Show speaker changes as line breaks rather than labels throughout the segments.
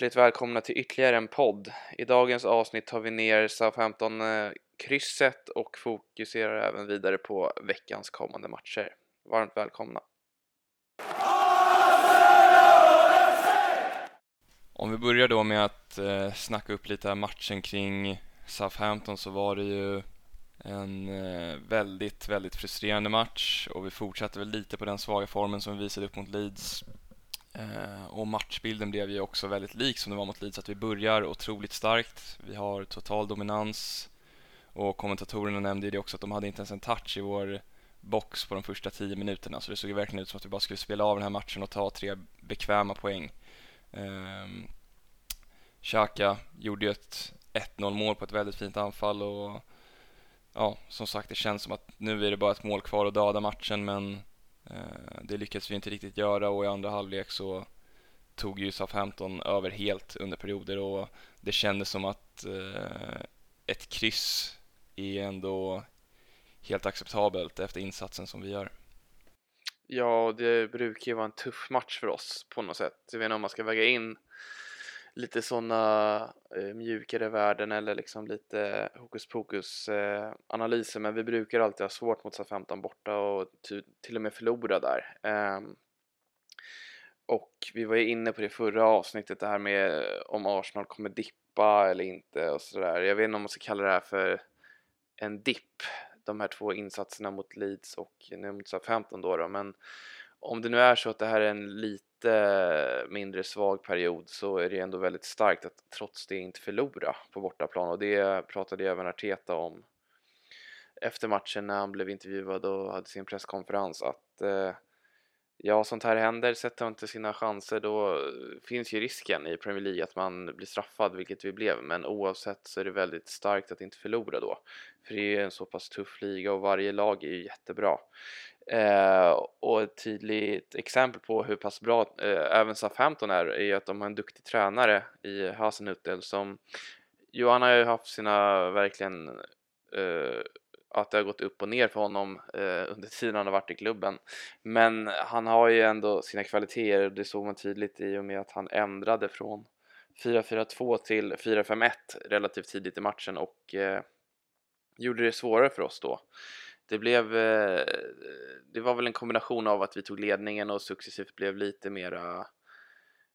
hjärtligt välkomna till ytterligare en podd. I dagens avsnitt tar vi ner Southampton-krysset eh, och fokuserar även vidare på veckans kommande matcher. Varmt välkomna!
Om vi börjar då med att eh, snacka upp lite matchen kring Southampton så var det ju en eh, väldigt, väldigt frustrerande match och vi fortsatte väl lite på den svaga formen som vi visade upp mot Leeds Eh, och matchbilden blev ju också väldigt lik som det var mot Leeds, att vi börjar otroligt starkt. Vi har total dominans och kommentatorerna nämnde ju det också att de hade inte ens en touch i vår box på de första tio minuterna, så det såg ju verkligen ut som att vi bara skulle spela av den här matchen och ta tre bekväma poäng. Eh, Xhaka gjorde ju ett 1-0 mål på ett väldigt fint anfall och ja, som sagt, det känns som att nu är det bara ett mål kvar att döda matchen, men Eh, det lyckades vi inte riktigt göra och i andra halvlek så tog ju Southampton över helt under perioder och det kändes som att eh, ett kryss är ändå helt acceptabelt efter insatsen som vi gör.
Ja, det brukar ju vara en tuff match för oss på något sätt. Jag vet inte om man ska väga in lite sådana eh, mjukare värden eller liksom lite hokus pokus eh, analyser men vi brukar alltid ha svårt mot SA-15 borta och till och med förlora där. Eh, och vi var ju inne på det förra avsnittet det här med om Arsenal kommer dippa eller inte och sådär. Jag vet inte om man ska kalla det här för en dipp, de här två insatserna mot Leeds och nu mot SA-15 då, då men om det nu är så att det här är en lite mindre svag period så är det ändå väldigt starkt att trots det inte förlora på bortaplan. Och det pratade även Arteta om efter matchen när han blev intervjuad och hade sin presskonferens att eh, ja, sånt här händer, sätter man inte sina chanser då eh, finns ju risken i Premier League att man blir straffad, vilket vi blev, men oavsett så är det väldigt starkt att inte förlora då. För det är en så pass tuff liga och varje lag är ju jättebra. Eh, och ett tydligt exempel på hur pass bra eh, även Southampton är, är att de har en duktig tränare i Hasenhüttel som Johan har ju haft sina verkligen eh, att det har gått upp och ner för honom eh, under tiden han har varit i klubben. Men han har ju ändå sina kvaliteter och det såg man tydligt i och med att han ändrade från 4-4-2 till 4-5-1 relativt tidigt i matchen och eh, gjorde det svårare för oss då. Det blev, eh, det var väl en kombination av att vi tog ledningen och successivt blev lite mera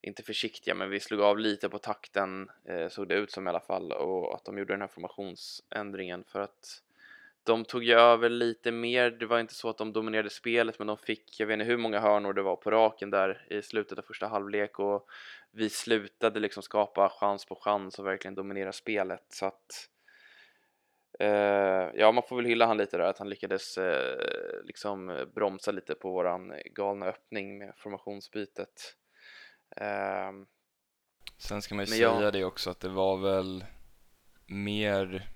inte försiktiga, men vi slog av lite på takten, eh, såg det ut som i alla fall, och att de gjorde den här formationsändringen för att de tog ju över lite mer, det var inte så att de dominerade spelet men de fick, jag vet inte hur många hörnor det var på raken där i slutet av första halvlek och vi slutade liksom skapa chans på chans och verkligen dominera spelet så att eh, ja, man får väl hylla han lite där att han lyckades eh, liksom bromsa lite på våran galna öppning med formationsbytet. Eh,
Sen ska man ju säga
ja.
det också att det var väl mer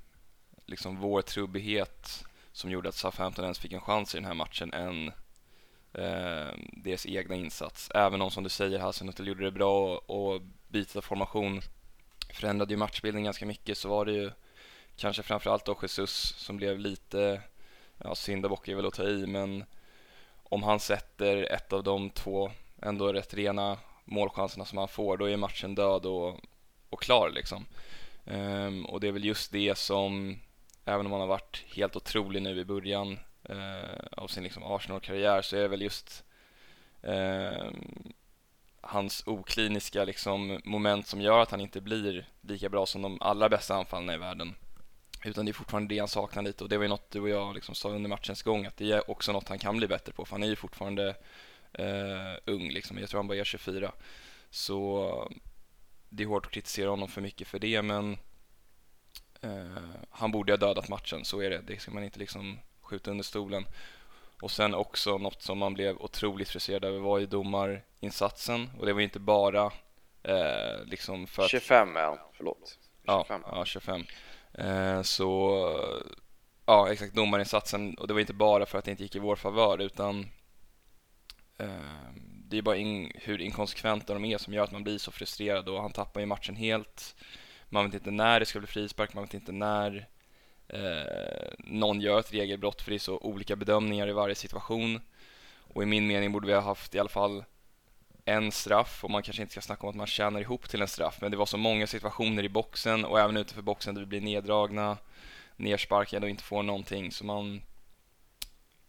liksom vår trubbighet som gjorde att Southampton ens fick en chans i den här matchen än eh, deras egna insats. Även om som du säger Hasselnuttel gjorde det bra och, och bytet av formation förändrade ju matchbilden ganska mycket så var det ju kanske framförallt då Jesus som blev lite, ja syndabock är väl att ta i men om han sätter ett av de två ändå rätt rena målchanserna som han får då är matchen död och, och klar liksom. Um, och det är väl just det som även om han har varit helt otrolig nu i början eh, av sin liksom Arsenal-karriär så är det väl just eh, hans okliniska liksom moment som gör att han inte blir lika bra som de allra bästa anfallarna i världen. Utan det är fortfarande det han saknar lite och det var ju något du och jag liksom sa under matchens gång att det är också något han kan bli bättre på för han är ju fortfarande eh, ung liksom, jag tror han bara är 24. Så det är hårt att kritisera honom för mycket för det men han borde ha dödat matchen, så är det. Det ska man inte liksom skjuta under stolen. Och sen också något som man blev otroligt frustrerad över var ju domarinsatsen och det var inte bara eh, liksom för
25 ja, förlåt.
25. Ja, ja 25. Eh, så ja, exakt domarinsatsen och det var inte bara för att det inte gick i vår favör utan eh, det är bara in, hur inkonsekventa de är som gör att man blir så frustrerad och han tappar ju matchen helt. Man vet inte när det ska bli frispark, man vet inte när eh, någon gör ett regelbrott för det är så olika bedömningar i varje situation. Och i min mening borde vi ha haft i alla fall en straff och man kanske inte ska snacka om att man tjänar ihop till en straff men det var så många situationer i boxen och även utanför boxen där vi blir neddragna, nersparkade och inte får någonting så man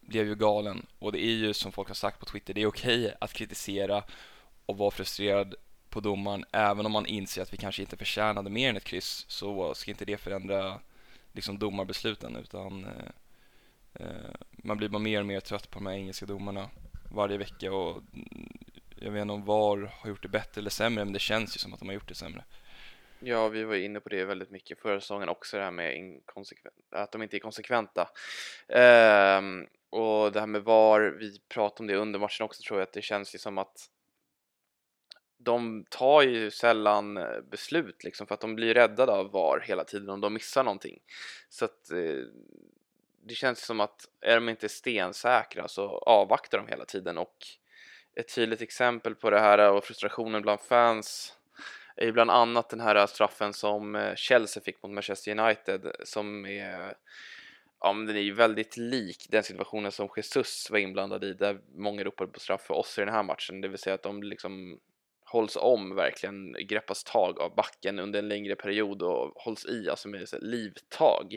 blev ju galen och det är ju som folk har sagt på Twitter, det är okej att kritisera och vara frustrerad på domaren även om man inser att vi kanske inte förtjänade mer än ett kryss så ska inte det förändra liksom domarbesluten utan eh, eh man blir bara mer och mer trött på de här engelska domarna varje vecka och mm, jag vet inte om VAR har gjort det bättre eller sämre men det känns ju som att de har gjort det sämre.
Ja, vi var inne på det väldigt mycket förra säsongen också, det här med att de inte är konsekventa. Ehm, och det här med VAR, vi pratade om det under matchen också tror jag, att det känns ju som att de tar ju sällan eh, beslut liksom för att de blir räddade av VAR hela tiden om de missar någonting. Så att eh, det känns som att är de inte stensäkra så avvaktar de hela tiden och ett tydligt exempel på det här och frustrationen bland fans är ju bland annat den här straffen som eh, Chelsea fick mot Manchester United som är ja, men den är ju väldigt lik den situationen som Jesus var inblandad i där många ropade på straff för oss i den här matchen, det vill säga att de liksom hålls om verkligen, greppas tag av backen under en längre period och hålls i, alltså med så livtag.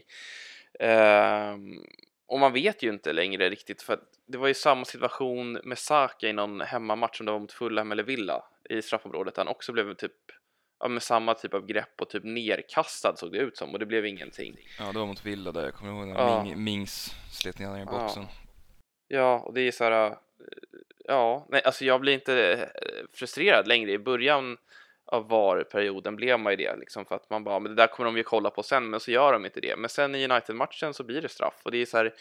Um, och man vet ju inte längre riktigt för att det var ju samma situation med Saka i någon hemmamatch som det var mot Fulham eller Villa i straffområdet. Han också blev typ ja, med samma typ av grepp och typ nerkastad såg det ut som och det blev ingenting.
Ja, det var mot Villa där. Jag kommer ihåg när ja. Ming, Mings slet ner i boxen.
Ja. ja, och det är så här. Ja, nej, alltså jag blir inte eh, frustrerad längre. I början av VAR-perioden blev man ju det liksom för att man bara, men det där kommer de ju kolla på sen, men så gör de inte det. Men sen i United-matchen så blir det straff och det är så här.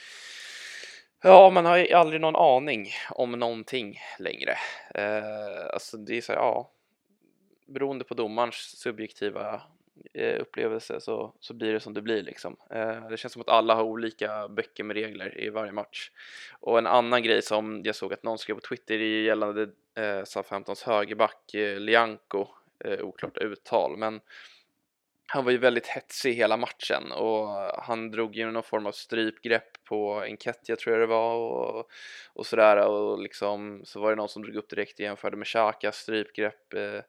Ja, man har ju aldrig någon aning om någonting längre. Eh, alltså det är så här, ja, beroende på domarens subjektiva Eh, upplevelse så, så blir det som det blir liksom. Eh, det känns som att alla har olika böcker med regler i varje match. Och en annan grej som jag såg att någon skrev på Twitter gällande eh, Southamptons högerback eh, Lianco, eh, oklart uttal, men han var ju väldigt hetsig hela matchen och han drog ju någon form av strypgrepp på Enketia tror jag det var och, och sådär och liksom så var det någon som drog upp direkt och jämförde med Xhakas strypgrepp eh,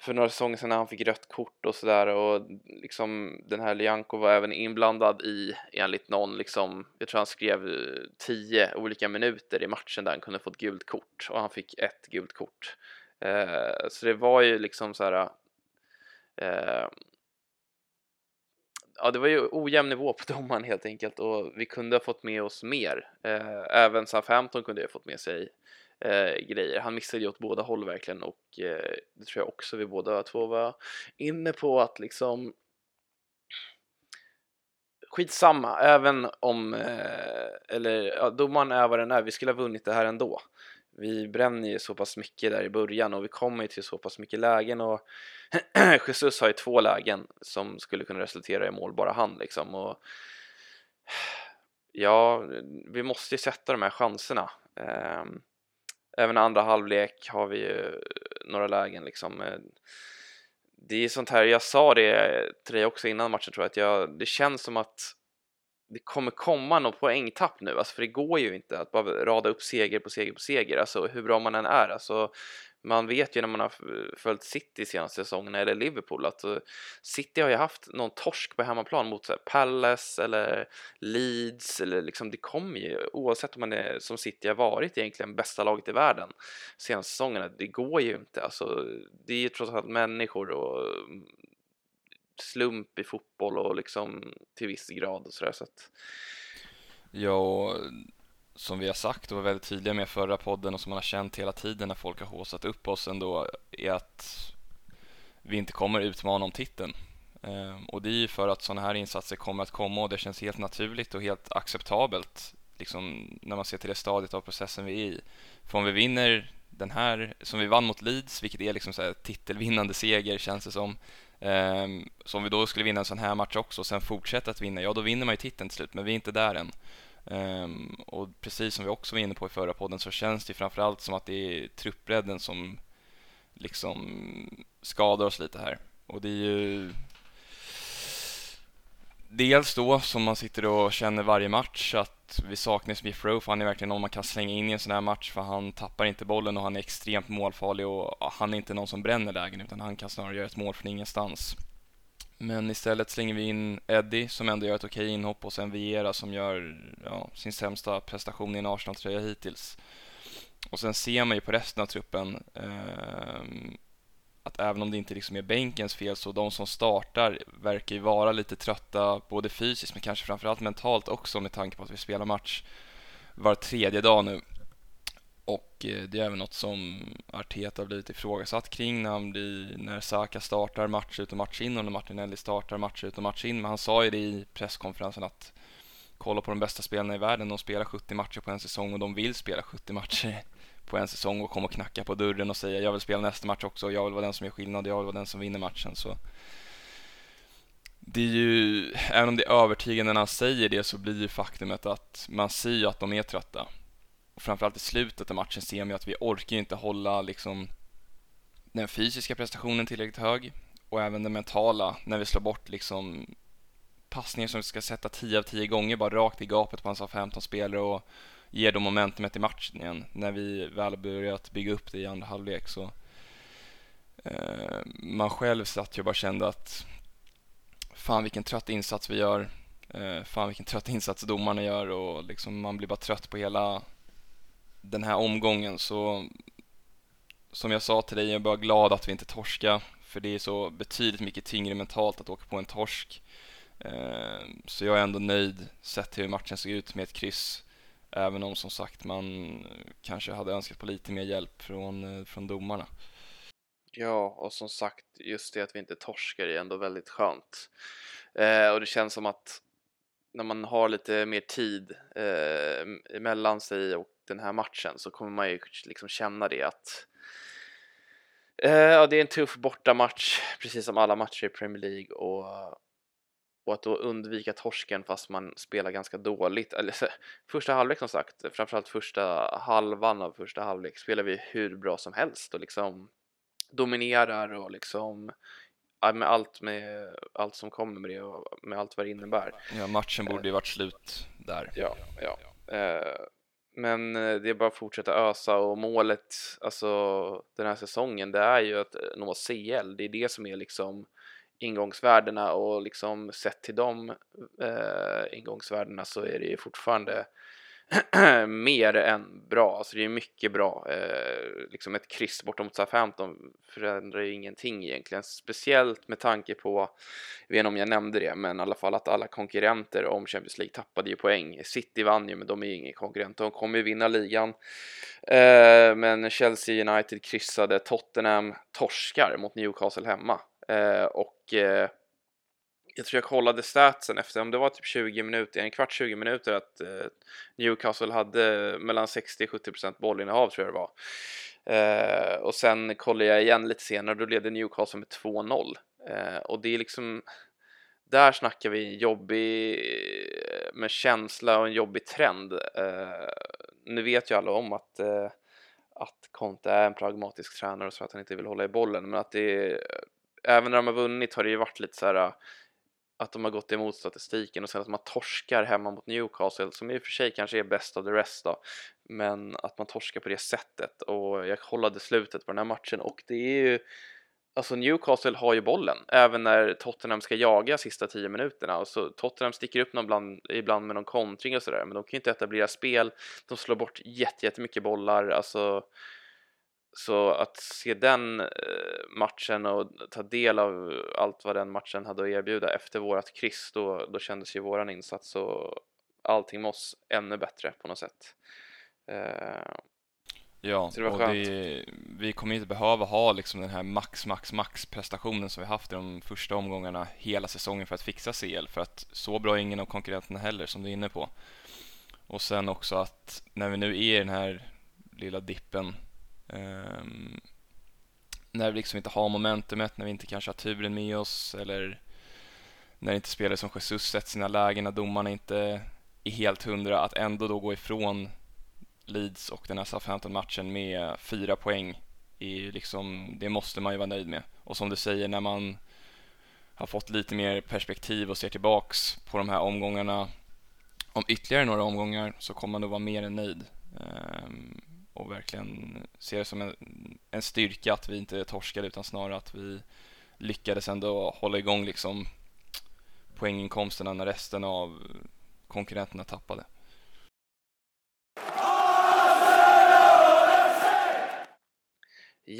för några säsonger sedan när han fick rött kort och sådär och liksom den här Lianco var även inblandad i enligt någon liksom jag tror han skrev eh, tio olika minuter i matchen där han kunde fått gult kort och han fick ett gult kort eh, så det var ju liksom så här eh, ja, det var ju ojämn nivå på domaren helt enkelt och vi kunde ha fått med oss mer. Eh, även Southampton kunde ha fått med sig eh, grejer. Han missade ju åt båda håll verkligen och eh, det tror jag också vi båda två var inne på att liksom skitsamma, även om, eh, eller ja, domaren är vad den är, vi skulle ha vunnit det här ändå. Vi bränner ju så pass mycket där i början och vi kommer ju till så pass mycket lägen och Jesus har ju två lägen som skulle kunna resultera i mål bara han liksom och ja, vi måste ju sätta de här chanserna. Um, även andra halvlek har vi ju några lägen liksom. Eh, det är sånt här, jag sa det till dig också innan matchen tror jag, att jag, det känns som att det kommer komma något poängtapp nu, alltså för det går ju inte att bara rada upp seger på seger på seger, alltså hur bra man än är. Alltså, man vet ju när man har följt City senaste säsongerna eller Liverpool att eh, City har ju haft någon torsk på hemmaplan mot så här, Palace eller Leeds eller liksom det kommer ju oavsett om man är som City har varit egentligen bästa laget i världen senaste säsongerna. Det går ju inte alltså. Det är ju trots allt människor och mm, slump i fotboll och liksom till viss grad och sådär så att.
Ja, som vi har sagt och var väldigt tydliga med förra podden och som man har känt hela tiden när folk har håsat upp oss ändå är att vi inte kommer utmana om titeln. Ehm, och det är ju för att sådana här insatser kommer att komma och det känns helt naturligt och helt acceptabelt liksom, när man ser till det stadiet av processen vi är i. För om vi vinner den här, som vi vann mot Leeds, vilket är liksom så här titelvinnande seger känns det som. Ehm, så om vi då skulle vinna en sån här match också och sen fortsätta att vinna, ja då vinner man ju titeln till slut, men vi är inte där än. Um, och precis som vi också var inne på i förra podden så känns det framförallt som att det är truppbredden som liksom skadar oss lite här. Och det är ju dels då som man sitter och känner varje match att att vi saknar Smith Rowe, för han är verkligen någon man kan slänga in i en sån här match, för han tappar inte bollen och han är extremt målfarlig och han är inte någon som bränner lägen, utan han kan snarare göra ett mål från ingenstans. Men istället slänger vi in Eddie som ändå gör ett okej inhopp och sen Viera som gör ja, sin sämsta prestation i en Arsenal-tröja hittills. Och sen ser man ju på resten av truppen eh, att även om det inte liksom är bänkens fel så de som startar verkar ju vara lite trötta både fysiskt men kanske framförallt mentalt också med tanke på att vi spelar match var tredje dag nu. Och eh, det är även något som Arteta har blivit ifrågasatt kring när, han blir, när Saka startar match ut och match in och när Martinelli startar match ut och match in. Men han sa ju det i presskonferensen att kolla på de bästa spelarna i världen, de spelar 70 matcher på en säsong och de vill spela 70 matcher på en säsong och komma och knacka på dörren och säga jag vill spela nästa match också och jag vill vara den som gör skillnad, jag vill vara den som vinner matchen. Så det är ju, även om det är övertygande när han säger det så blir ju faktumet att man ser ju att de är trötta. Och framförallt i slutet av matchen ser man ju att vi orkar inte hålla liksom den fysiska prestationen tillräckligt hög. Och även den mentala när vi slår bort liksom passningar som vi ska sätta 10 av 10 gånger bara rakt i gapet på hans 15 spelare och ger dem momentumet i matchen igen. När vi väl börjat bygga upp det i andra halvlek så eh, man själv satt ju och bara kände att fan vilken trött insats vi gör. Eh, fan vilken trött insats domarna gör och liksom man blir bara trött på hela den här omgången så som jag sa till dig, jag är bara glad att vi inte torska för det är så betydligt mycket tyngre mentalt att åka på en torsk. Eh, så jag är ändå nöjd sett till hur matchen såg ut med ett kryss. Även om som sagt man kanske hade önskat på lite mer hjälp från, eh, från domarna.
Ja, och som sagt, just det att vi inte torskar är ändå väldigt skönt. Eh, och det känns som att när man har lite mer tid eh, emellan sig och den här matchen så kommer man ju liksom känna det att eh, ja, det är en tuff bortamatch, precis som alla matcher i Premier League och och att då undvika torsken fast man spelar ganska dåligt. Eller första halvlek som sagt, framförallt första halvan av första halvlek spelar vi hur bra som helst och liksom dominerar och liksom med allt, med allt som kommer med det och med allt vad det innebär.
Ja, matchen borde ju varit slut där.
Ja, ja. Eh, men eh, det är bara att fortsätta ösa och målet, alltså den här säsongen, det är ju att eh, nå CL. Det är det som är liksom ingångsvärdena och liksom sett till de eh, ingångsvärdena så är det ju fortfarande mer än bra. Alltså det är mycket bra. Eh, liksom ett kryss bortom mot Southampton förändrar ju ingenting egentligen. Speciellt med tanke på, jag vet inte om jag nämnde det, men i alla fall att alla konkurrenter om Champions League tappade ju poäng. City vann ju, men de är ju ingen konkurrent. De kommer ju vinna ligan. Eh, men Chelsea United kryssade, Tottenham torskar mot Newcastle hemma. Eh, och eh, jag tror jag kollade statsen efter, om det var typ 20 minuter, en kvart 20 minuter att eh, Newcastle hade mellan 60-70% bollinnehav tror jag det var. Eh, och sen kollade jag igen lite senare och då ledde Newcastle med 2-0. Eh, och det är liksom, där snackar vi jobbig eh, med känsla och en jobbig trend. Eh, nu vet ju alla om att eh, att Conte är en pragmatisk tränare och så att han inte vill hålla i bollen men att det är även när de har vunnit har det ju varit lite så här att de har gått emot statistiken och sen att man torskar hemma mot Newcastle som i och för sig kanske är bäst av the rest då men att man torskar på det sättet. Och jag kollade slutet på den här matchen och det är ju Alltså Newcastle har ju bollen även när Tottenham ska jaga sista tio minuterna. Och så Tottenham sticker upp någon bland, ibland med någon kontring och sådär men de kan ju inte etablera spel. De slår bort jättemycket bollar alltså så att se den eh, matchen och ta del av allt vad den matchen hade att erbjuda efter vårat kryss, då, då kändes ju våran insats och allting med oss ännu bättre på något sätt.
Uh, ja, det och det, vi kommer inte behöva ha liksom den här max, max, max prestationen som vi haft i de första omgångarna hela säsongen för att fixa CL, för att så bra är ingen av konkurrenterna heller, som du är inne på. Och sen också att när vi nu är i den här lilla dippen Um, när vi liksom inte har momentumet, när vi inte kanske har turen med oss eller när inte spelare som Jesus sätter sina lägen, när domarna inte är helt hundra, att ändå då gå ifrån Leeds och den här Southampton-matchen med fyra poäng är liksom, det måste man ju vara nöjd med. Och som du säger, när man har fått lite mer perspektiv och ser tillbaks på de här omgångarna om ytterligare några omgångar så kommer man nog vara mer än nöjd Um, och verkligen se det som en, en styrka att vi inte torskade utan snarare att vi lyckades ändå hålla igång liksom poänginkomsterna när resten av konkurrenterna tappade.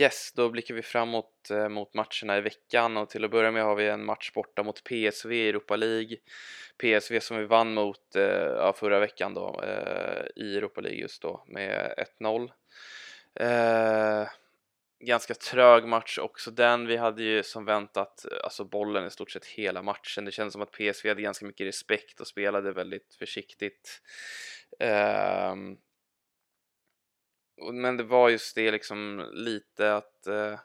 Yes, då blickar vi framåt eh, mot matcherna i veckan och till att börja med har vi en match borta mot PSV i Europa League. PSV som vi vann mot eh, ja, förra veckan då eh, i Europa League just då med 1-0. Eh, ganska trög match också den. Vi hade ju som väntat eh, alltså bollen i stort sett hela matchen. Det kändes som att PSV hade ganska mycket respekt och spelade väldigt försiktigt. Ehm, men det var just det liksom lite att eh,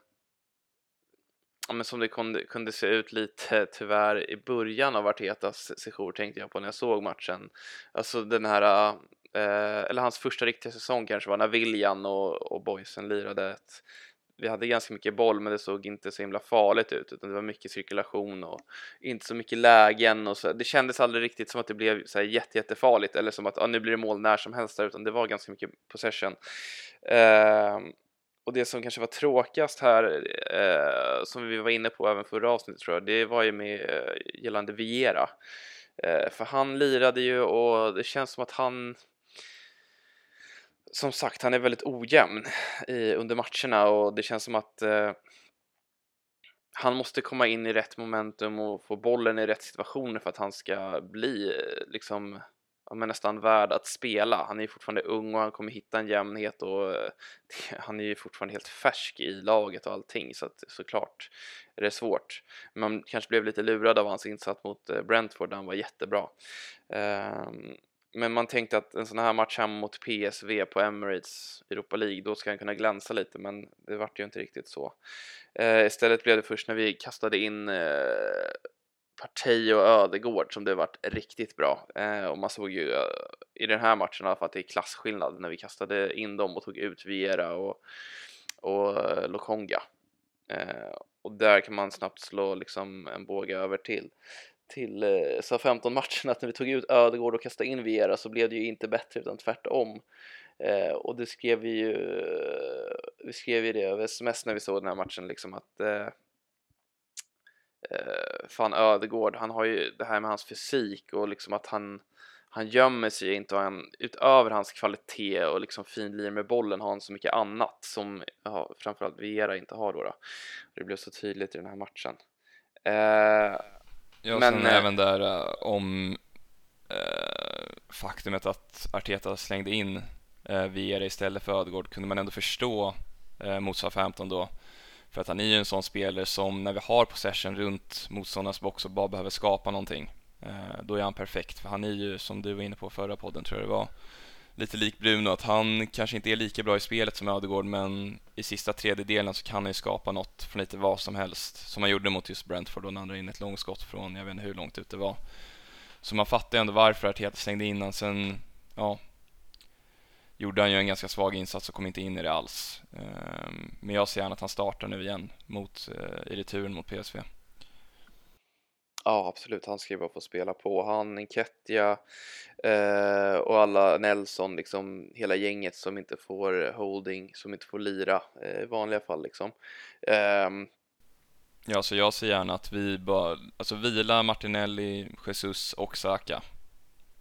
ja, men som det kunde, kunde se ut lite tyvärr i början av Artetas sejour, tänkte jag på när jag såg matchen. Alltså den här, eh, eller hans första riktiga säsong kanske var när William och, och boysen lirade ett vi hade ganska mycket boll men det såg inte så himla farligt ut utan det var mycket cirkulation och inte så mycket lägen och så. Det kändes aldrig riktigt som att det blev så här jätte, jättefarligt eller som att ah, nu blir det mål när som helst där utan det var ganska mycket possession. Eh, och det som kanske var tråkigast här, eh, som vi var inne på även förra avsnittet tror jag, det var ju med eh, gällande Viera. Eh, för han lirade ju och det känns som att han som sagt, han är väldigt ojämn i, under matcherna och det känns som att eh, han måste komma in i rätt momentum och få bollen i rätt situationer för att han ska bli eh, liksom ja, men nästan värd att spela. Han är ju fortfarande ung och han kommer hitta en jämnhet och eh, han är ju fortfarande helt färsk i laget och allting så att såklart är det svårt. Man kanske blev lite lurad av hans insats mot eh, Brentford där han var jättebra. Um, men man tänkte att en sån här match hemma mot PSV på Emirates Europa League, då ska han kunna glänsa lite, men det vart ju inte riktigt så. Eh, istället blev det först när vi kastade in eh, Partey och Ödegård som det vart riktigt bra. Eh, och man såg ju eh, i den här matchen i alla fall att det är klasskillnad när vi kastade in dem och tog ut Viera och, och eh, Lokonga. Eh, och där kan man snabbt slå liksom en båge över till till eh, så 15 matchen att när vi tog ut Ödegård och kastade in Viera så blev det ju inte bättre utan tvärtom. Eh, och det skrev vi ju, vi skrev ju det över sms när vi såg den här matchen liksom att eh, eh, fan Ödegård, han har ju det här med hans fysik och liksom att han han gömmer sig inte och han, utöver hans kvalitet och liksom finlir med bollen har han så mycket annat som ja, framförallt Viera inte har då, då. Det blev så tydligt i den här matchen. Eh,
Ja, men sen äh, även där uh, om uh, faktumet att Arteta slängde in uh, Viera istället för Ödegård kunde man ändå förstå uh, mot Southampton då. För att han är ju en sån spelare som när vi har possession runt motståndarnas box och bara behöver skapa någonting. Uh, då är han perfekt, för han är ju som du var inne på förra podden tror jag det var lite lik Bruno, att han kanske inte är lika bra i spelet som Ödegård men i sista tredjedelen så kan han ju skapa något från lite vad som helst som han gjorde mot just Brentford och när han in ett långskott från, jag vet inte hur långt ut det var. Så man fattar ju ändå varför Arteta slängde in honom. Sen, ja, gjorde han ju en ganska svag insats och kom inte in i det alls. Ehm, men jag ser gärna att han startar nu igen mot, eh, i returen mot PSV.
Ja, absolut. Han ska ju bara få spela på. Han, Enketia eh, och alla Nelson, liksom hela gänget som inte får holding, som inte får lira eh, i vanliga fall liksom. Eh,
ja, så jag ser gärna att vi bara, alltså vila Martinelli, Jesus och Saka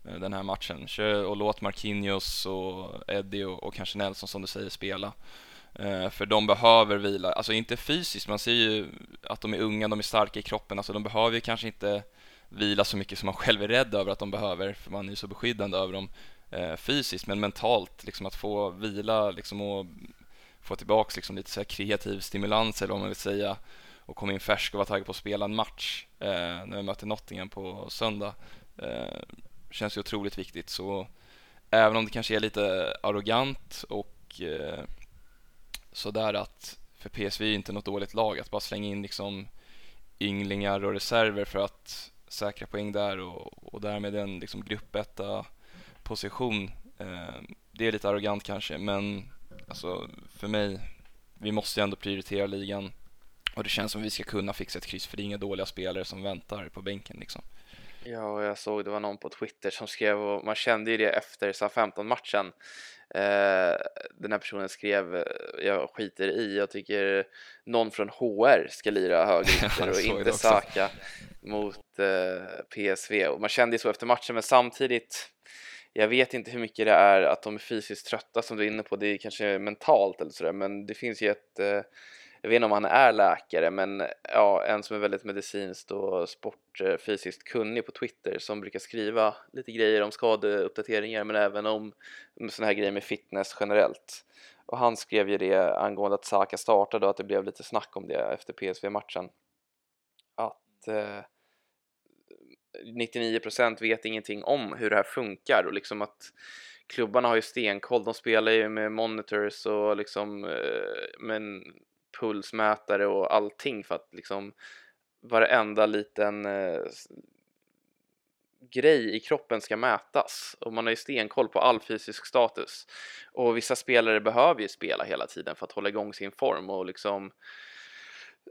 eh, den här matchen. Kör och låt Marquinhos och Eddie och, och kanske Nelson som du säger spela. Eh, för de behöver vila, alltså inte fysiskt, man ser ju att de är unga, de är starka i kroppen, alltså de behöver ju kanske inte vila så mycket som man själv är rädd över att de behöver, för man är ju så beskyddande över dem eh, fysiskt, men mentalt, liksom att få vila liksom och få tillbaks liksom lite så här kreativ stimulans eller vad man vill säga och komma in färsk och vara taggad på att spela en match eh, när vi möter Nottingham på söndag eh, känns ju otroligt viktigt. Så även om det kanske är lite arrogant och eh, sådär att för PSV är inte något dåligt lag att bara slänga in liksom ynglingar och reserver för att säkra poäng där och, och därmed en liksom gruppetta position. Eh, det är lite arrogant kanske men alltså för mig, vi måste ju ändå prioritera ligan och det känns som att vi ska kunna fixa ett kryss för det är inga dåliga spelare som väntar på bänken liksom.
Ja, jag såg det var någon på Twitter som skrev och man kände ju det efter SA-15-matchen. Eh, den här personen skrev eh, jag skiter i, jag tycker någon från HR ska lira högerytter och inte Saka mot eh, PSV. Och man kände ju så efter matchen, men samtidigt jag vet inte hur mycket det är att de är fysiskt trötta som du är inne på, det är kanske mentalt eller sådär, men det finns ju ett eh, jag vet inte om han är läkare, men ja, en som är väldigt medicinskt och sportfysiskt eh, kunnig på Twitter som brukar skriva lite grejer om skadeuppdateringar men även om sådana här grejer med fitness generellt. Och han skrev ju det angående att Saka startade och att det blev lite snack om det efter PSV-matchen. Att eh, 99% vet ingenting om hur det här funkar och liksom att klubbarna har ju stenkoll, de spelar ju med monitors och liksom eh, men pulsmätare och allting för att liksom varenda liten eh, grej i kroppen ska mätas. Och man har ju stenkoll på all fysisk status. Och vissa spelare behöver ju spela hela tiden för att hålla igång sin form och liksom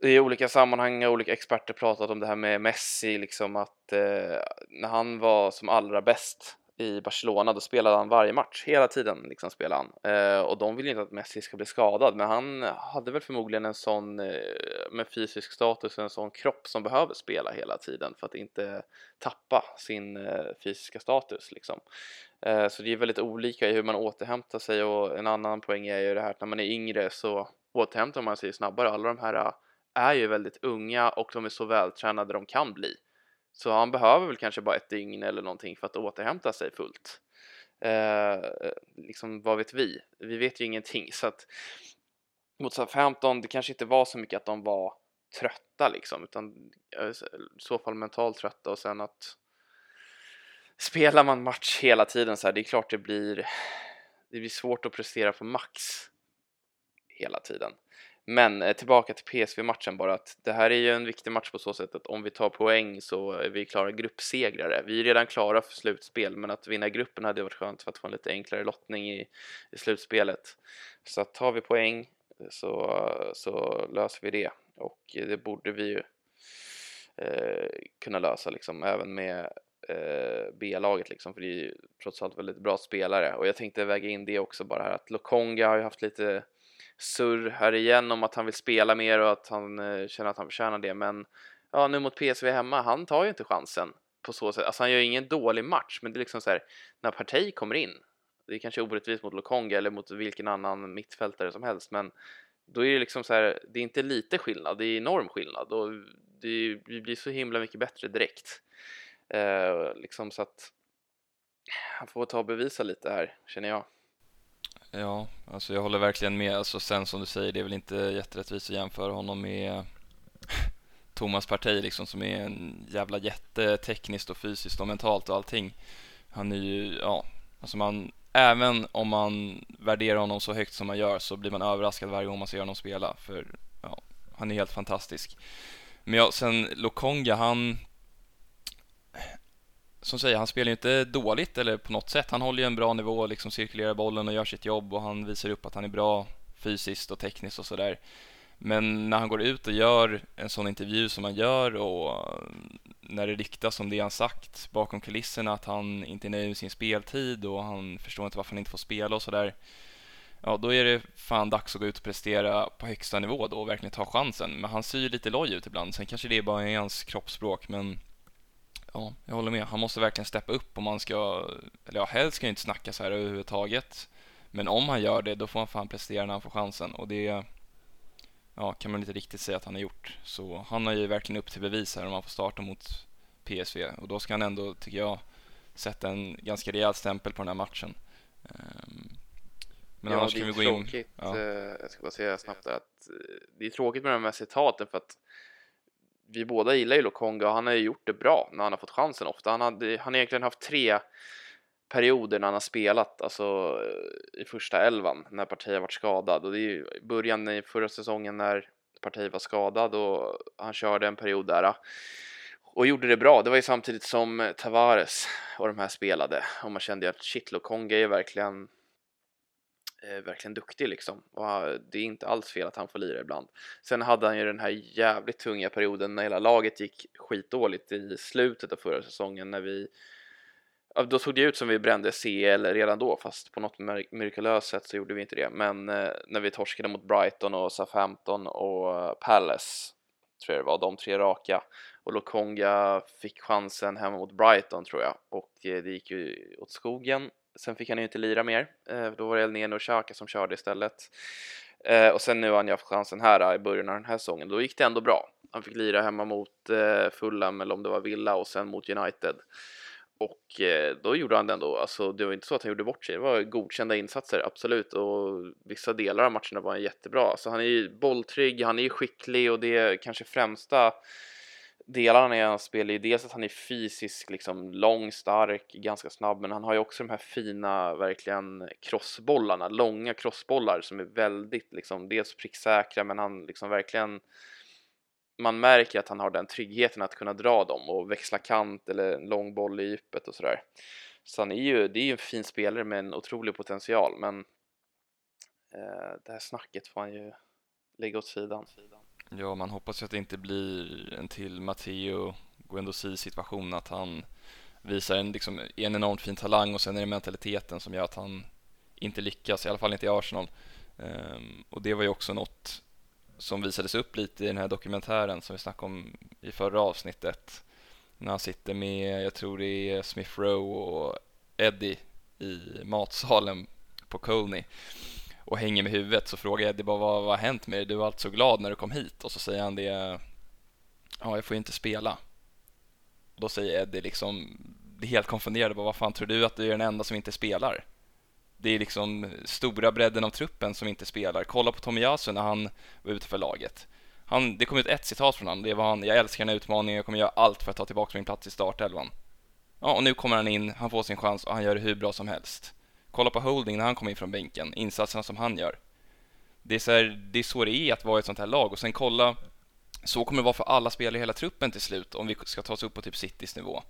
i olika sammanhang har olika experter pratat om det här med Messi, liksom att eh, när han var som allra bäst i Barcelona, då spelade han varje match, hela tiden liksom spelade han. Eh, och de vill ju inte att Messi ska bli skadad, men han hade väl förmodligen en sån eh, med fysisk status, en sån kropp som behöver spela hela tiden för att inte tappa sin eh, fysiska status liksom. Eh, så det är väldigt olika i hur man återhämtar sig och en annan poäng är ju det här att när man är yngre så återhämtar man sig snabbare. Alla de här eh, är ju väldigt unga och de är så vältränade de kan bli. Så han behöver väl kanske bara ett dygn eller någonting för att återhämta sig fullt. Eh, liksom, vad vet vi? Vi vet ju ingenting så att mot Southampton, det kanske inte var så mycket att de var trötta liksom, utan eh, i så fall mentalt trötta och sen att spelar man match hela tiden så här, det är klart det blir det blir svårt att prestera på max hela tiden. Men eh, tillbaka till PSV-matchen bara att det här är ju en viktig match på så sätt att om vi tar poäng så är vi klara gruppsegrare. Vi är redan klara för slutspel, men att vinna gruppen hade varit skönt för att få en lite enklare lottning i, i slutspelet. Så att tar vi poäng så, så löser vi det och det borde vi ju eh, kunna lösa liksom även med eh, B-laget liksom, för det är ju trots allt väldigt bra spelare och jag tänkte väga in det också bara här att Lokonga har ju haft lite surr här igen om att han vill spela mer och att han eh, känner att han förtjänar det. Men ja, nu mot PSV hemma, han tar ju inte chansen på så sätt. Alltså han gör ju ingen dålig match, men det är liksom så här när Partey kommer in. Det är kanske orättvist mot Lokonga eller mot vilken annan mittfältare som helst, men då är det liksom så här. Det är inte lite skillnad, det är enorm skillnad och det, det blir så himla mycket bättre direkt. Eh, liksom så att han får ta och bevisa lite här, känner jag.
Ja, alltså jag håller verkligen med. Alltså sen som du säger, det är väl inte jätterättvist att jämföra honom med Thomas Partey liksom som är en jävla jätte tekniskt och fysiskt och mentalt och allting. Han är ju, ja, alltså man, även om man värderar honom så högt som man gör så blir man överraskad varje gång man ser honom spela för ja, han är helt fantastisk. Men ja, sen Lokonga, han som säger, han spelar ju inte dåligt eller på något sätt. Han håller ju en bra nivå, liksom cirkulerar bollen och gör sitt jobb och han visar upp att han är bra fysiskt och tekniskt och sådär. Men när han går ut och gör en sån intervju som han gör och när det ryktas om det han sagt bakom kulisserna att han inte är nöjd med sin speltid och han förstår inte varför han inte får spela och sådär. Ja, då är det fan dags att gå ut och prestera på högsta nivå då och verkligen ta chansen. Men han ser ju lite loj ut ibland. Sen kanske det är bara är hans kroppsspråk, men Ja, jag håller med. Han måste verkligen steppa upp om man ska, eller ja, helst ska jag inte snacka så här överhuvudtaget. Men om han gör det, då får han fan prestera när han får chansen och det ja, kan man inte riktigt säga att han har gjort. Så han har ju verkligen upp till bevis här om han får starta mot PSV och då ska han ändå, tycker jag, sätta en ganska rejäl stämpel på den här matchen. Ehm,
men ja, annars kan vi gå in... Ja. Eh, jag ska bara säga snabbt att eh, det är tråkigt med de här citaten för att vi båda gillar ju Lokonga och han har ju gjort det bra när han har fått chansen ofta. Han, hade, han har egentligen haft tre perioder när han har spelat, alltså eh, i första elvan när Partey varit skadad och det är ju början i förra säsongen när Partey var skadad och han körde en period där eh, och gjorde det bra. Det var ju samtidigt som eh, Tavares och de här spelade och man kände ju att shit, Lokonga är verkligen Eh, verkligen duktig liksom. Och ah, det är inte alls fel att han får lira ibland. Sen hade han ju den här jävligt tunga perioden när hela laget gick skitdåligt i slutet av förra säsongen när vi då såg det ut som vi brände CL redan då, fast på något mirakulöst sätt så gjorde vi inte det. Men eh, när vi torskade mot Brighton och Southampton och Palace, tror jag det var, de tre raka. Och Lokonga fick chansen hemma mot Brighton tror jag och eh, det gick ju åt skogen. Sen fick han ju inte lira mer, eh, då var det Elneno och Xhaka som körde istället. Eh, och sen nu har han ju haft chansen här eh, i början av den här säsongen, då gick det ändå bra. Han fick lira hemma mot eh, Fulham eller om det var Villa och sen mot United. Och eh, då gjorde han det ändå, alltså det var inte så att han gjorde bort sig, det var godkända insatser, absolut. Och vissa delar av matcherna var han jättebra. Så alltså, han är ju bolltrygg, han är ju skicklig och det är kanske främsta delarna i hans spel är ju dels att han är fysisk, liksom lång, stark, ganska snabb, men han har ju också de här fina, verkligen crossbollarna, långa crossbollar som är väldigt liksom, dels pricksäkra, men han liksom verkligen man märker att han har den tryggheten att kunna dra dem och växla kant eller en lång boll i djupet och sådär. Så han är ju, det är ju en fin spelare med en otrolig potential men eh, det här snacket får han ju lägga åt sidan.
Ja, man hoppas ju att det inte blir en till Matteo Guendouzi situation att han visar en, liksom, en enormt fin talang och sen är det mentaliteten som gör att han inte lyckas, i alla fall inte i Arsenal. Um, och det var ju också något som visades upp lite i den här dokumentären som vi snackade om i förra avsnittet. När han sitter med, jag tror det är Smith Rowe och Eddie i matsalen på Coney och hänger med huvudet så frågar Eddie bara vad, vad har hänt med dig? Du var alltid så glad när du kom hit och så säger han det Ja, jag får ju inte spela. Då säger Eddie liksom det är helt konfunderad, vad fan tror du att du är den enda som inte spelar? det är liksom stora bredden av truppen som inte spelar. Kolla på Tomiyasu när han var ute för laget. Han, det kom ut ett citat från honom, det var han, jag älskar den här utmaningen, jag kommer göra allt för att ta tillbaka min plats i startelvan. Ja, och nu kommer han in, han får sin chans och han gör det hur bra som helst. Kolla på Holding när han kommer in från bänken, insatserna som han gör. Det är, så här, det är så det är att vara i ett sånt här lag och sen kolla, så kommer det vara för alla spelare i hela truppen till slut om vi ska ta oss upp på typ Citys nivå.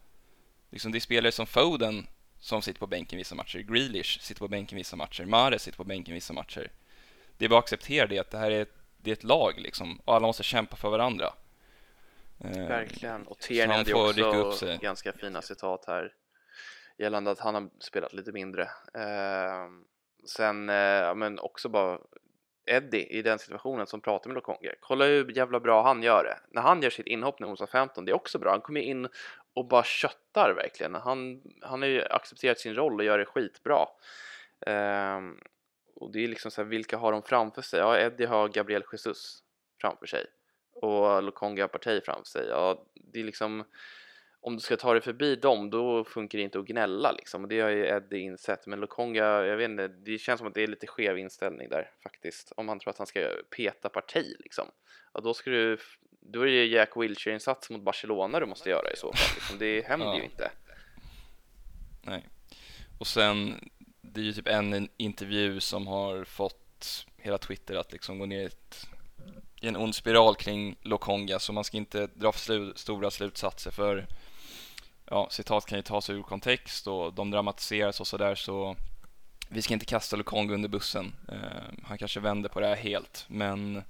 Liksom det är spelare som Foden som sitter på bänken vissa matcher. Grealish sitter på bänken vissa matcher. Mahrez sitter på bänken vissa matcher. Det är bara att acceptera det, att det här är ett, det är ett lag liksom. Och alla måste kämpa för varandra.
Eh, Verkligen. Och Tierney hade ju också ganska fina citat här gällande att han har spelat lite mindre. Eh, sen, eh, men också bara Eddie i den situationen som pratar med Lokonge. Kolla hur jävla bra han gör det. När han gör sitt inhopp nu hos 15, det är också bra. Han kommer in och bara köttar verkligen. Han, han har ju accepterat sin roll och gör det skitbra. Um, och det är liksom så här, vilka har de framför sig? Ja, Eddie har Gabriel Jesus framför sig och Lokonga har Partey framför sig. Ja, det är liksom om du ska ta dig förbi dem, då funkar det inte att gnälla liksom. Och det har ju Eddie insett. Men Lokonga, jag vet inte, det känns som att det är lite skev inställning där faktiskt. Om han tror att han ska peta parti liksom. Ja, då ska du, då är det ju Jack Wilshere-insats mot Barcelona du måste göra i så fall. Liksom. Det händer ja. ju inte.
Nej. Och sen, det är ju typ en intervju som har fått hela Twitter att liksom gå ner i, ett, i en ond spiral kring Lokonga, så man ska inte dra för slu, stora slutsatser för ja, citat kan ju tas ur kontext och de dramatiseras och sådär så vi ska inte kasta Lukongo under bussen. Eh, han kanske vänder på det här helt, men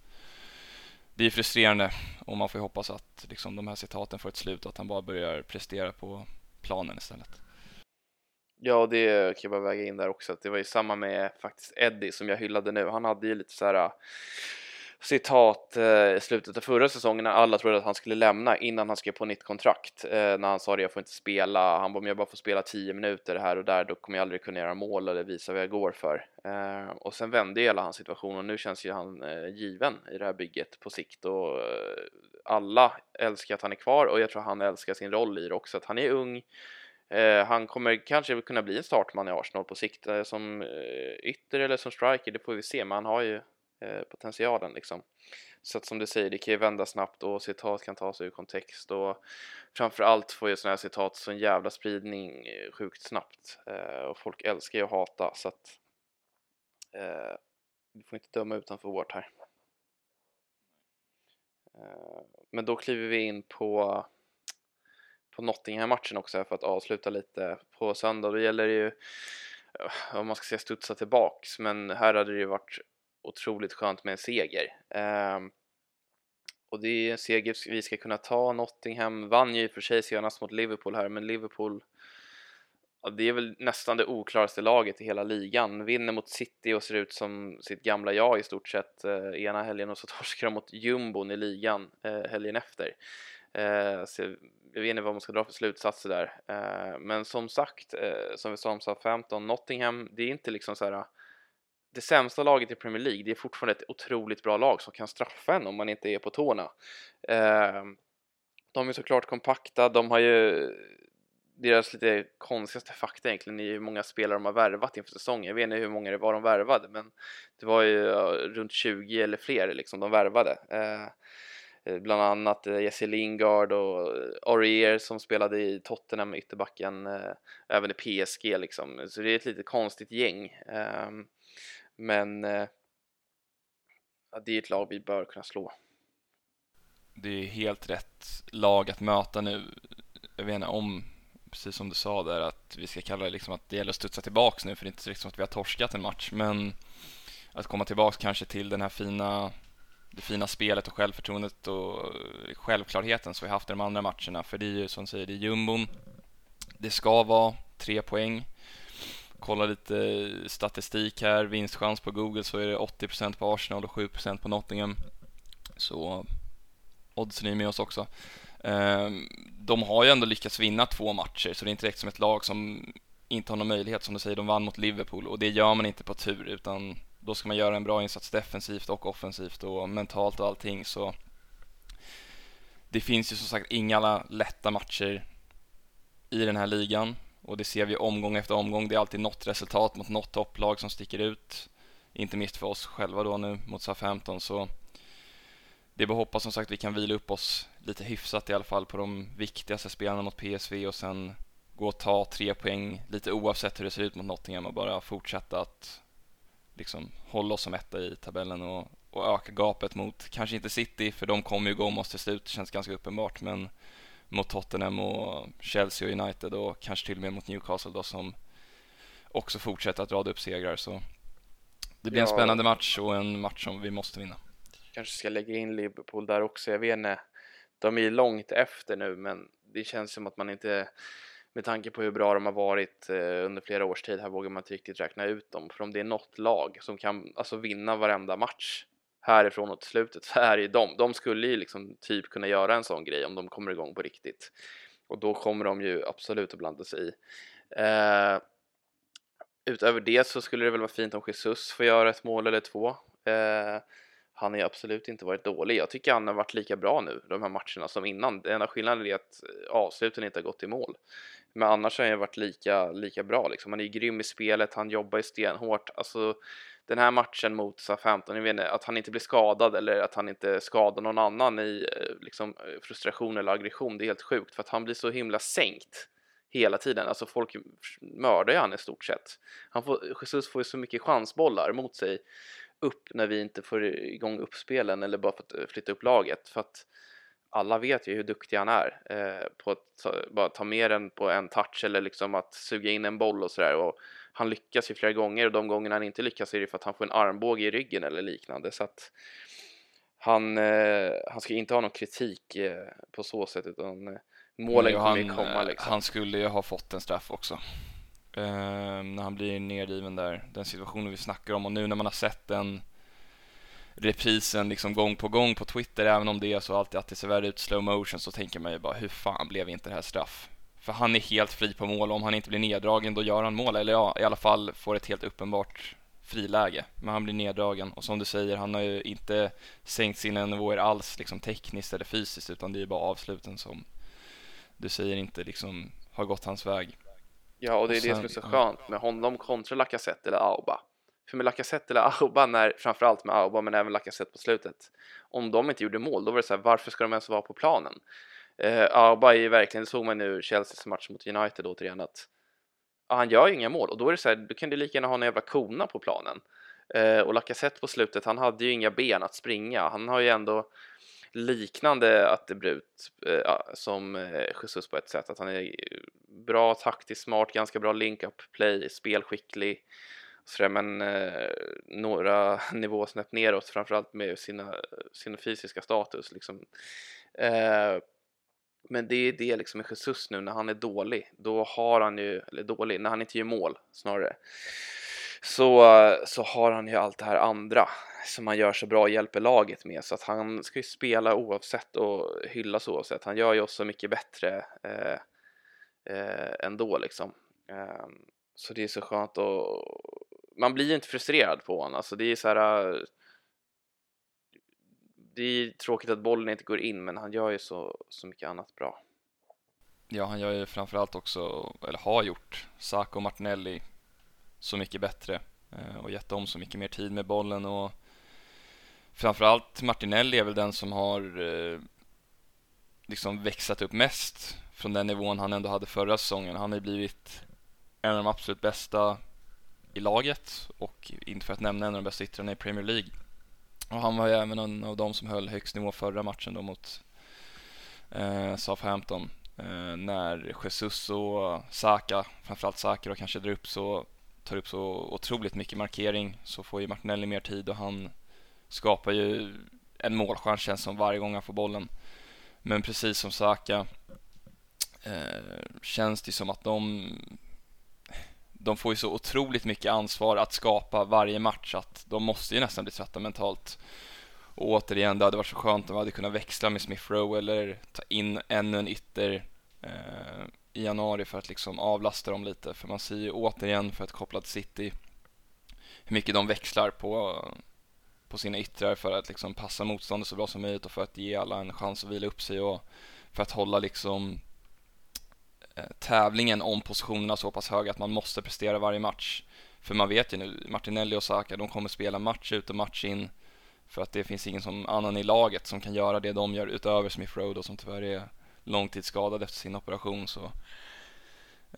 det är frustrerande och man får ju hoppas att liksom, de här citaten får ett slut och att han bara börjar prestera på planen istället.
Ja, det kan jag bara väga in där också. Att det var ju samma med faktiskt Eddie som jag hyllade nu. Han hade ju lite så här citat eh, i slutet av förra säsongen när alla trodde att han skulle lämna innan han skrev på nytt kontrakt. Eh, när han sa det, jag får inte spela. Han bara, om jag bara får spela 10 minuter här och där, då kommer jag aldrig kunna göra mål eller visa vad jag går för. Eh, och sen vände hela hans situation och nu känns ju han given i det här bygget på sikt och alla älskar att han är kvar och jag tror han älskar sin roll i det också, att han är ung. han kommer kanske kunna bli en startman i Arsenal på sikt som ytter eller som striker, det får vi se, men han har ju Eh, potentialen liksom. Så att som du säger, det kan ju vända snabbt och citat kan tas ur kontext och framförallt får ju sådana här citat sån jävla spridning eh, sjukt snabbt eh, och folk älskar ju att hata så att eh, vi får inte döma utanför vårt här. Eh, men då kliver vi in på på Nottingham-matchen också för att avsluta lite på söndag. Då gäller det ju eh, om man ska säga studsa tillbaks, men här hade det ju varit otroligt skönt med en seger. Um, och det är en seger vi ska kunna ta. Nottingham vann ju i och för sig senast mot Liverpool här, men Liverpool ja, det är väl nästan det oklaraste laget i hela ligan. Vinner mot City och ser ut som sitt gamla jag i stort sett eh, ena helgen och så torskar de mot jumbon i ligan eh, helgen efter. Eh, så jag vet inte vad man ska dra för slutsatser där. Eh, men som sagt, eh, som vi sa om Southampton, Nottingham, det är inte liksom så här det sämsta laget i Premier League, det är fortfarande ett otroligt bra lag som kan straffa en om man inte är på tårna. Ehm, de är såklart kompakta, de har ju deras lite konstigaste fakta egentligen är hur många spelare de har värvat inför säsongen. Jag vet inte hur många det var de värvade, men det var ju runt 20 eller fler liksom de värvade. Ehm, eh, bland annat eh, Jesse Lingard och eh, Aurier som spelade i Tottenham ytterbacken, eh, även i PSG liksom. Så det är ett lite konstigt gäng. Ehm, men eh, ja, det är ett lag vi bör kunna slå.
Det är helt rätt lag att möta nu. Jag vet inte om, precis som du sa där, att vi ska kalla det liksom att det gäller att studsa tillbaks nu, för det är inte liksom att vi har torskat en match, men att komma tillbaks kanske till den här fina det fina spelet och självförtroendet och självklarheten som vi haft i de andra matcherna. För det är ju som du säger, det är jumbon. Det ska vara tre poäng kollar lite statistik här, vinstchans på Google så är det 80% på Arsenal och 7% på Nottingham. Så oddsen är med oss också. Ehm, de har ju ändå lyckats vinna två matcher så det är inte direkt som ett lag som inte har någon möjlighet. Som du säger, de vann mot Liverpool och det gör man inte på tur utan då ska man göra en bra insats defensivt och offensivt och mentalt och allting så det finns ju som sagt inga lätta matcher i den här ligan och det ser vi omgång efter omgång. Det är alltid något resultat mot något topplag som sticker ut. Inte minst för oss själva då nu mot SA-15 så det är bara hoppas som sagt vi kan vila upp oss lite hyfsat i alla fall på de viktigaste spelarna mot PSV och sen gå och ta tre poäng lite oavsett hur det ser ut mot Nottingham och bara fortsätta att liksom hålla oss som etta i tabellen och, och öka gapet mot, kanske inte City för de kommer ju gå om oss till slut, det känns ganska uppenbart men mot Tottenham och Chelsea och United och kanske till och med mot Newcastle då som också fortsätter att rada upp segrar så det blir ja. en spännande match och en match som vi måste vinna.
Kanske ska lägga in Liverpool där också, jag vet inte. De är långt efter nu men det känns som att man inte med tanke på hur bra de har varit eh, under flera års tid här vågar man inte riktigt räkna ut dem. För om det är något lag som kan alltså vinna varenda match härifrån och till slutet så är det ju de. De skulle ju liksom typ kunna göra en sån grej om de kommer igång på riktigt. Och då kommer de ju absolut att blanda sig i. Eh, utöver det så skulle det väl vara fint om Jesus får göra ett mål eller två. Eh, han har ju absolut inte varit dålig. Jag tycker han har varit lika bra nu de här matcherna som innan. Den enda skillnaden är att eh, avsluten inte har gått i mål. Men annars har han ju varit lika, lika bra liksom. Han är ju grym i spelet, han jobbar ju stenhårt. Alltså, den här matchen mot SA-15, jag vet inte, att han inte blir skadad eller att han inte skadar någon annan i eh, liksom, eh, frustration eller aggression, det är helt sjukt för att han blir så himla sänkt hela tiden. Alltså folk mördar ju han i stort sett. Han får, Jesus får ju så mycket chansbollar mot sig upp när vi inte får igång uppspelen eller bara för att eh, flytta upp laget för att alla vet ju hur duktig han är eh, på att ta, bara ta med den på en touch eller liksom att suga in en boll och sådär och han lyckas ju flera gånger och de gångerna han inte lyckas är det för att han får en armbåge i ryggen eller liknande så att han, eh, han ska inte ha någon kritik eh, på så sätt utan eh, målen kommer ju komma
eh,
liksom.
Han skulle ju ha fått en straff också ehm, när han blir nedriven där, den situationen vi snackar om och nu när man har sett den reprisen liksom gång på gång på Twitter, även om det är så alltid att det ser värre ut slow motion så tänker man ju bara hur fan blev inte det här straff? För han är helt fri på mål. Om han inte blir neddragen då gör han mål. Eller ja, i alla fall får ett helt uppenbart friläge. Men han blir neddragen. Och som du säger, han har ju inte sänkt sina nivåer alls liksom tekniskt eller fysiskt. Utan det är bara avsluten som du säger inte liksom har gått hans väg.
Ja, och det är och sen, det som är så skönt med honom kontra Lacazette eller Auba. För med Lacazette eller Auba, när, framförallt med Auba men även Lacazette på slutet. Om de inte gjorde mål, då var det så här, varför ska de ens vara på planen? Eh, Auba är verkligen, det såg man nu Chelseas match mot United återigen att ja, han gör ju inga mål och då är det så här, då kan du lika gärna ha en jävla kona på planen. Eh, och Lacazette på slutet, han hade ju inga ben att springa. Han har ju ändå liknande attribut eh, som eh, Jesus på ett sätt, att han är bra taktiskt smart, ganska bra link-up play, spelskicklig. sådär, men eh, några nivåsnäpp neråt, framförallt med sina, eh, sin fysiska status. Liksom. Eh, men det är det liksom med Jesus nu, när han är dålig, då har han ju, eller dålig, när han inte gör mål snarare, så, så har han ju allt det här andra som han gör så bra och hjälper laget med. Så att han ska ju spela oavsett och hyllas oavsett. Han gör ju oss så mycket bättre eh, eh, ändå liksom. Eh, så det är så skönt och man blir ju inte frustrerad på honom. Alltså det är så här. Det är tråkigt att bollen inte går in, men han gör ju så, så mycket annat bra.
Ja, han gör ju framförallt också, eller har gjort, Saco och Martinelli så mycket bättre eh, och gett dem så mycket mer tid med bollen och framförallt Martinelli är väl den som har eh, liksom växlat upp mest från den nivån han ändå hade förra säsongen. Han har ju blivit en av de absolut bästa i laget och inte för att nämna en av de bästa yttrarna i Premier League. Och han var ju även en av de som höll högst nivå förra matchen då mot eh, Southampton. Eh, när Jesus och Saka, framförallt Saka då kanske drar upp så, tar upp så otroligt mycket markering så får ju Martinelli mer tid och han skapar ju en målchans känns som varje gång han får bollen. Men precis som Saka eh, känns det som att de de får ju så otroligt mycket ansvar att skapa varje match att de måste ju nästan bli trötta mentalt. Och återigen, det hade varit så skönt om vi hade kunnat växla med Smith Rowe eller ta in ännu en ytter eh, i januari för att liksom avlasta dem lite. För man ser ju återigen, för att koppla till City, hur mycket de växlar på, på sina yttrar för att liksom passa motståndet så bra som möjligt och för att ge alla en chans att vila upp sig och för att hålla liksom Eh, tävlingen om positionerna så pass höga att man måste prestera varje match. För man vet ju nu, Martinelli och Saka, de kommer spela match ut och match in för att det finns ingen som annan i laget som kan göra det de gör utöver Smith Rowe som tyvärr är långtidsskadad efter sin operation. Så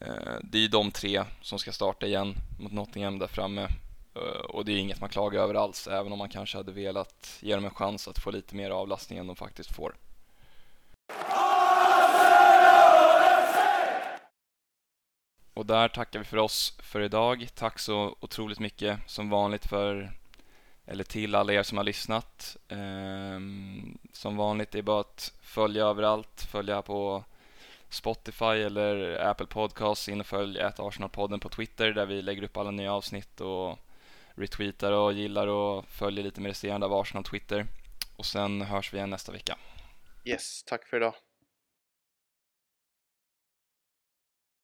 eh, det är ju de tre som ska starta igen mot Nottingham där framme eh, och det är inget man klagar över alls, även om man kanske hade velat ge dem en chans att få lite mer avlastning än de faktiskt får. Och där tackar vi för oss för idag. Tack så otroligt mycket som vanligt för eller till alla er som har lyssnat. Um, som vanligt är bara att följa överallt, följa på Spotify eller Apple Podcasts, in och följ Arsenalpodden på Twitter där vi lägger upp alla nya avsnitt och retweetar och gillar och följer lite med resterande av Arsenal Twitter. Och sen hörs vi igen nästa vecka.
Yes, tack för idag.